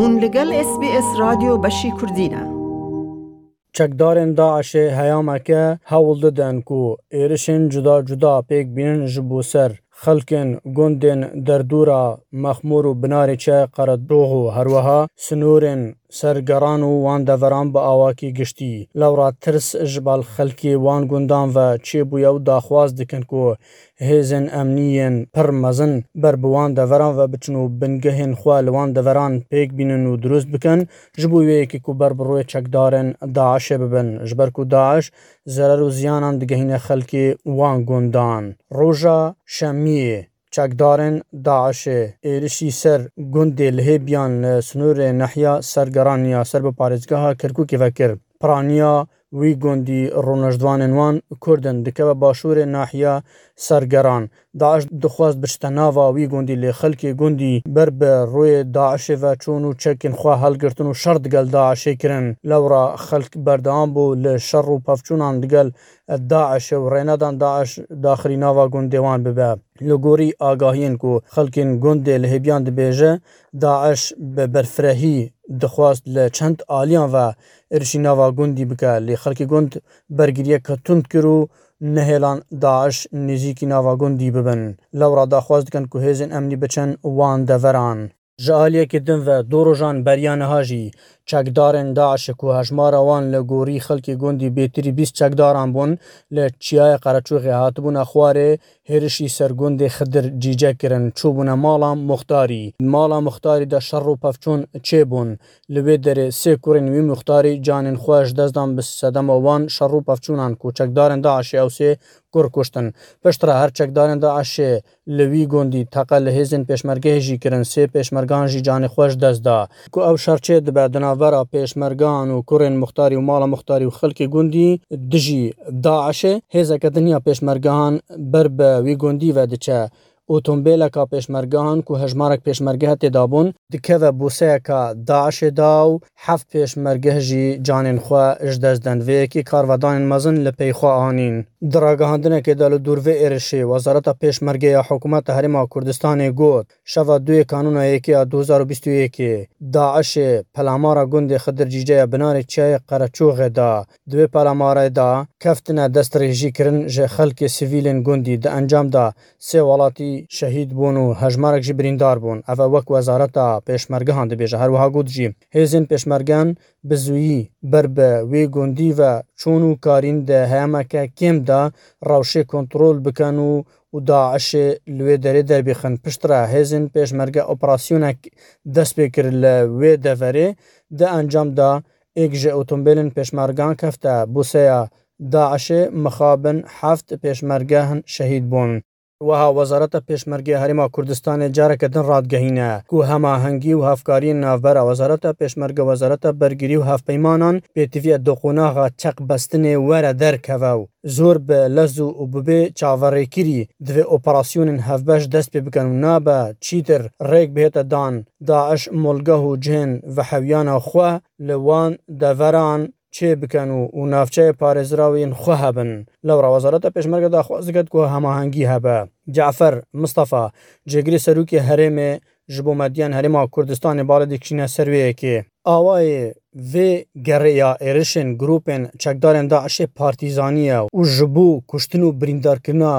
هون لگل اس بی اس رادیو بشی کردینه چکدارن داعش هیام که هاول دادن کو ایرشن جدا جدا پیک بینن جبو سر خلکن گندن دردورا مخمور بناری چه قرد روغو هروها سنورن سەرگەڕان و وان دەڤەران بە ئاواکی گشتی لەورا ترس ژبال خەلکی وان گوندان و چێبووە و داخواز دکن کۆ هێزن ئەمنیەن پڕ مەزن بربوان دەڤەران و بچن و بنگەهێن خوا لەوان دەڤەران پێک بینن و دروست بکەن ژبوو وەیەکی و بربڕۆی چەکدارن داعاشە ببن ژبەر و داعش زەرەر و زیانان دگەهینە خەلکی وان گوندان ڕۆژە شەمیە چکدارن داعش ایرشی سر گند لحی بیان سنور نحیا سرگرانیا سر به پارزگاه کرکو که وکر پرانیا وی گندی رونجدوان انوان کردن دکه باشور نحیا سرگران داعش دخواست بشتناوا وی گوندی لی خلکی گوندی بر به روی داعش و چون و چکن خوا حل گرتن و شر دگل داعش کرن لورا خلک بردام بو ل شر و پفچونان دگل داعش و رینادان داعش داخلی ناوا گوندیوان ببه لګوري آگاهین کو خلکین ګوندې له بیان د بیجه داعش به برفرهی دخواست له چند عالیان و ارشینا و ګوندې بکاله خلک ګوند برګریه کتون کړو نهێلان داعش نزیکی ناواگوندی ببن لەورا داخواست دکەن و هێزن ئەمنی بچەن وان دەڤەران ژەهالەکی دم و دۆڕۆژان بەریانەهاژی چەکدارن داعشێک و هەژماراوان لە گۆری خەڵکی گوندی بێتری بیست چەکداران بوون لە چیایە قەرەچوغی هاتبووە خوارێ هێرشی سەرگوندی خدر جیجەکردن چوبوونە ماڵام مختاری ماڵا مختاریدا شەڕ و پەفچون چێبوون لەوێ دەرێ سێ کوڕین وی مختاری جانین خوۆش دەستدان بە سەدەمەوان شەڕ و پەفچونان کوچەکدارن داعشێ ئەو سێ کوڕ کوشتن پشترا هەر چەکدارن داعشێ لەوی گوندی تەقە لە هێزن پێشمەرگەهێژی کردن سێ پێشمەرگانژی جانی خۆش دەستدا کو ئەو شەرچێ دەبەردنا نوبرا پێشمەرگان و کوڕێن مختاری و ماڵە مختاری و خەلکی گوندی دژی داعشێ هێزەکە دنیا پێشمەرگان بەر بە وی گوندی و دچە. ئۆتۆمبیلەکە پێشمەرگان و هەژمارک پێشمەرگە هەتێدابوون دکەوە بوسەیەەکە داعشێدا و هەفت پێشمەرگەژی جانێنخوا ژ دەستدەنوەیەکی کارڤدانین مەزن لە پێیخواانین. дарагаҳандине ки далу дурве эришӣ вазарата пешмаргия ҳукумати ҳарима курдистоне гуд шава дуи канунае ки а 2021 даъиши паламара гунди хидирҷиҷая бинари чияи қарачӯғе да дуи паламаре да кафтина дастрêjîkirin ji xelkê sivîlên gundî di encam da sê welatî şehîd bûn û hejmarek jî birîndar bûn ev e wek wezareta pêşmergehan dibêje herwiha got jî hêzên pêşmergen bi zûyî ber bi wê gundî ve چۆن و کارین دەهامەکە کێمدا ڕاوشێ کۆنتترۆل بکەن و و داعشێ لێ دەرێ دەربیخن پشترا هێزن پێشمەرگە ئۆپراسسیونێک دەست پێ کرد لە وێ دەڤەرێ دە ئەنجامدا ئێکژە ئۆتۆمبیلن پێشمەرگان کەفتە بوسەیە داعشێ مخابن هەفت پێشمەرگە هەن شەهید بوون. وها وەزارەتە پێشمەرگی هەرێما کوردستانی جارەکەدن ڕادگەهینە و هەماهنگگی و هەفکاری ناوبەر وەزارەتە پێشمەرگە وەزارەتە بەرگری و هەفپەیمانان پێتیڤە دۆقۆناغا چەق بەستنێ وەرە دەرکەوە و زۆر بە لەز و ببێ چاوەڕێکیری دوێ ئۆپەراسیونن هەفبەش دەست پێ بکەن و نابە چیتر ڕێک بهێتە دان داعش مۆلگە و جێن و حەویانە خوا لەوان دەڤەران چێ بکەن و و ناوچەیە پارێزراوین خو هەبن لەورا وەزارەتە پێشمەرگەدا خوازگەت کو هەماهنگگی هەبە جعفر مستەفا جێگری سەرروکی هەرێمێ ji bo mediyan herêma Kurdistanê balê dikişîne serveyekê. Awayê vê geriya êrişên grupên çekdarên da eşê partîzaniye û ji bo kuştin û birîndarkirina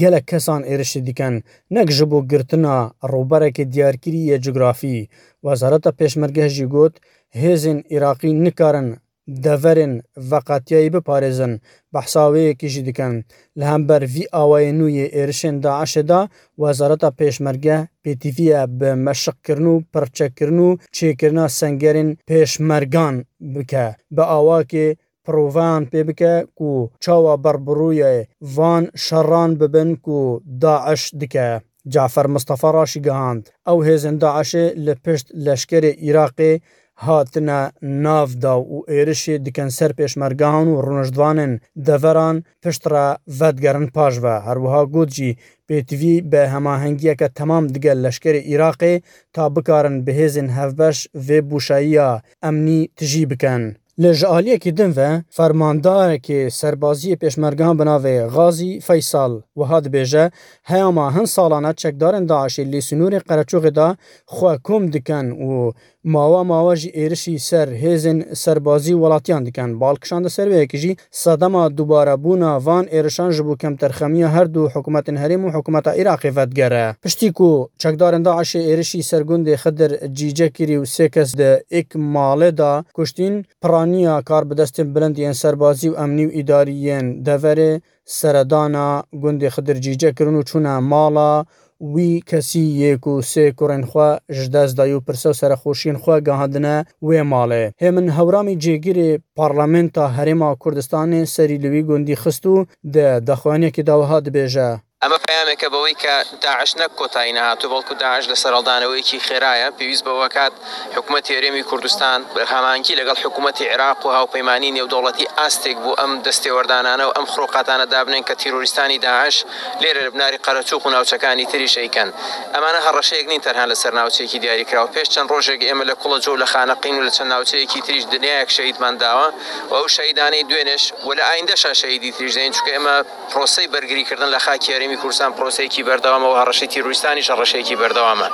gelek kesan êrişî dikin nek ji bo girtina roberekê diyarkirî ye cografî Wezareta pêşmergeh jî got hêzên Iraqî nikarin deverên veqetiyayî biparêzin behsaweyekê jî dikin li hember vî awayê nû yê êrişên Daişê da wezareta pêşmerge pêtîviya bi meşiqkirin û pirçekirin û çêkirina sengerên pêşmergan bike bi awakê provan pê bike ku çawa berbiroyê van şeran bibin ku Daeş dike. Cafer Mustafa raşî gihand. Ew hêzên Daişê li pişt leşkerê Iraqê hatine navda û êrişê dikin ser pêşmergehan û rûnişdvanên deveran pişt re vedgerin paş ve herwiha got jî pêtivî bi hemahengiyeke temam digel leşkerê Iraqê ta bikarin bihêzên hevbeş vê bûşeyiya emnî tijî bikin. Li ji aliyekî din ve fermandarekê serbaziyê pêşmergehan bi navê Gazî Feysal wiha dibêje heyama hin salane çekdarên Daişê lê sunûrê Qereçoxê da xwe kom dikin û Mava mava jî êrişî ser hêzên serbazî welatiyan dikin. Balkişan da serveyekî jî sedema dubarabûna van êrişan ji bo kemterxemiya her du hikûmetên herêm û hikûmeta Iraqê vedgere. Piştî ku çekdarên da eşê êrişî sergundê xidir cîcekirî û sê kes de ek malê da kuştîn piraniya kar bi destên bilindiyên serbazî û emnî û îdariyên deverê seredana gundê xidircîce kirin û çûna mala وی کەسی یەک و سێ کوڕێنخوا ژدەستدای و پرسە و سەرخۆشیینخوا گەهدنە وێ ماڵێ هێمن هەورامی جێگیری پارلمنتا هەرێما کوردستانی سەری لەوی گوندی خست و دە دەخوانێکی داوەها دەبێژە ئەمە پامێکە بەوەی کە داعش نەک کۆتایی نهاتوو بەڵکو داعش لە سەرڵدانەوەیکی خێرایە پێویست بەوەکات حکوومەت هێرێمی کوردستان بەرهامانکی لەگەڵ حکوومەتتی عراق و هاوپەیمانی نێودوڵەتی ئاستێک بوو ئەم دەستێوەردانانە و ئەم خڕۆقاتانە دابنێن کە تیرۆریستانی داعش لێرە لەبناری قەرەچوق و ناوچەکانی تریشەیکەن ئەمانە هەڕەشەیەک نین تەنها لە سەر ناوچێکی دیاریکراوە پێش چەند ڕۆژێک ئێمە لە کوڵە جۆ لە خانەقین و لە چەند ناوچەیەکی تریش دنیایەک شەیدمانداوە و ئەو شەیدانەی دوێنش و لە ئایندەشا شەیدی تریژدەین چکە ئێمە پرۆسی بەرگریکردن لە خاکیێرمی هەرێمی کوردستان پرۆسەیەکی بەردەوامەوە هەڕەشەی تیرروستانیش ڕەشەیەکی بەردەوامە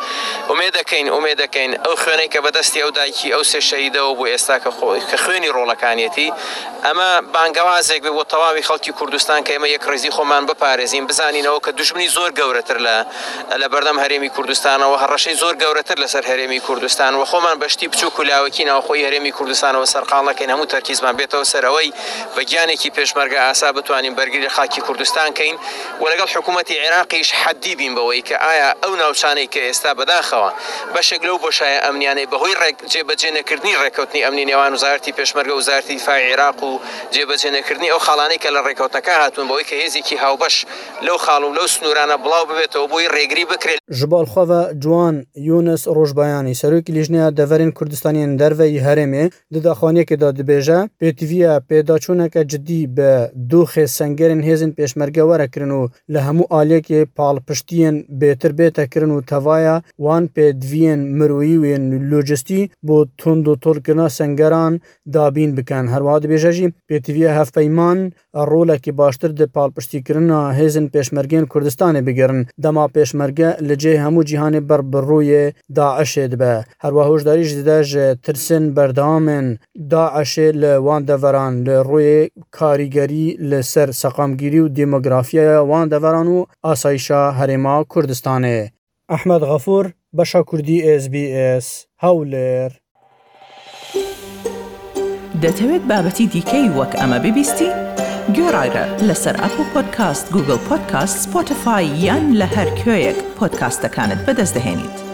ئومێ دەکەین ئومێ دەکەین ئەو خوێنەی کە بەدەستی ئەو دایکی ئەو سێ شەیدەوە بۆ ئێستا کە خۆی کە خوێنی ڕۆڵەکانیەتی ئەمە بانگەوازێک بێ بۆ تەواوی خەڵکی کوردستان کە ئمە یەک ڕێزی خۆمان بپارێزین بزانینەوە کە دژمنی زۆر گەورەتر لە لە بەردەم هەرێمی کوردستانەوە هەڕەشەی زۆر گەورەتر لەسەر هەرێمی کوردستان و خۆمان بەشتی بچوو کولاوەکی ناوخۆی هەرێمی کوردستانەوە سەرقاڵەکەین هەموو تەرکیزمان بێتەوە سەرەوەی بە گیانێکی پێشمەرگە ئاسا بتوانین بەرگری خاکی کوردستان کەین و لەگەڵ حکووم حکوومەتتی عێراقیش حەدی بین بەوەی کە ئایا ئەو ناوچانەی کە ئێستا بەداخەوە بەشێک لەو بۆشایە ئەمنیانەی بەهۆی جێبەجێنەکردنی ڕێکوتنی ئەمنی نێوان وزارتی پێشمەرگە وزارتی فای عێراق و جێبەجێنەکردنی ئەو خاڵانەی کە لە ڕێکوتنەکە هاتون بەوەی کە هێزیکی هاوبەش لەو خاڵ و لەو سنوورانە بڵاو ببێتەوە بۆی ڕێگری بکرێت ژبالخواە جوان یونس ڕۆژبایانی سەرۆکی لیژنیا دەڤەرین کوردستانیان دەرەی هەرێمێ دداخوانێکدا دەبێژە پێتیڤە پێداچوونەکە جدی بە دوو خێ سنگەرن هێزن پێشمەرگە وەرەکردن و لە هەموو هەموو ئالێکێ پاڵپشتیان بێتر بێتەکردن و تەواە وان پێدویەن مرویی وێن لۆجستی بۆ تند و تۆڵکردنا سنگەران دابین بکەن هەروە دەبێژەژی پێتیویە هەفپەیمان ڕۆلێکی باشتر دە پاڵپشتیکردنا هێزن پێشمەرگێن کوردستانی بگەرن دەما پێشمەرگە لەجێ هەموو جیهانی بربڕوویە داعشێ دبە هەروە هۆشداریش دەژ ترسن بەردامن داعشێ لە وان دەڤەران لە ڕوێ کاریگەری لەسەر سەقامگیری و دموگرافیە وان دەڤەران کوردستان و ئاسایشە هەرێما کوردستانێ ئەحمد غەفور بەشە کوردی SسBS هەولێر دەتەوێت بابەتی دیکەی وەک ئەمە ببیستی؟ گۆڕایرە لەسەر ئەپ و پۆدکاست گوگل پۆدکاست سپۆتفاای یان لە هەر کوێیەک پۆدکاستەکانت بەدەستدەێنیت.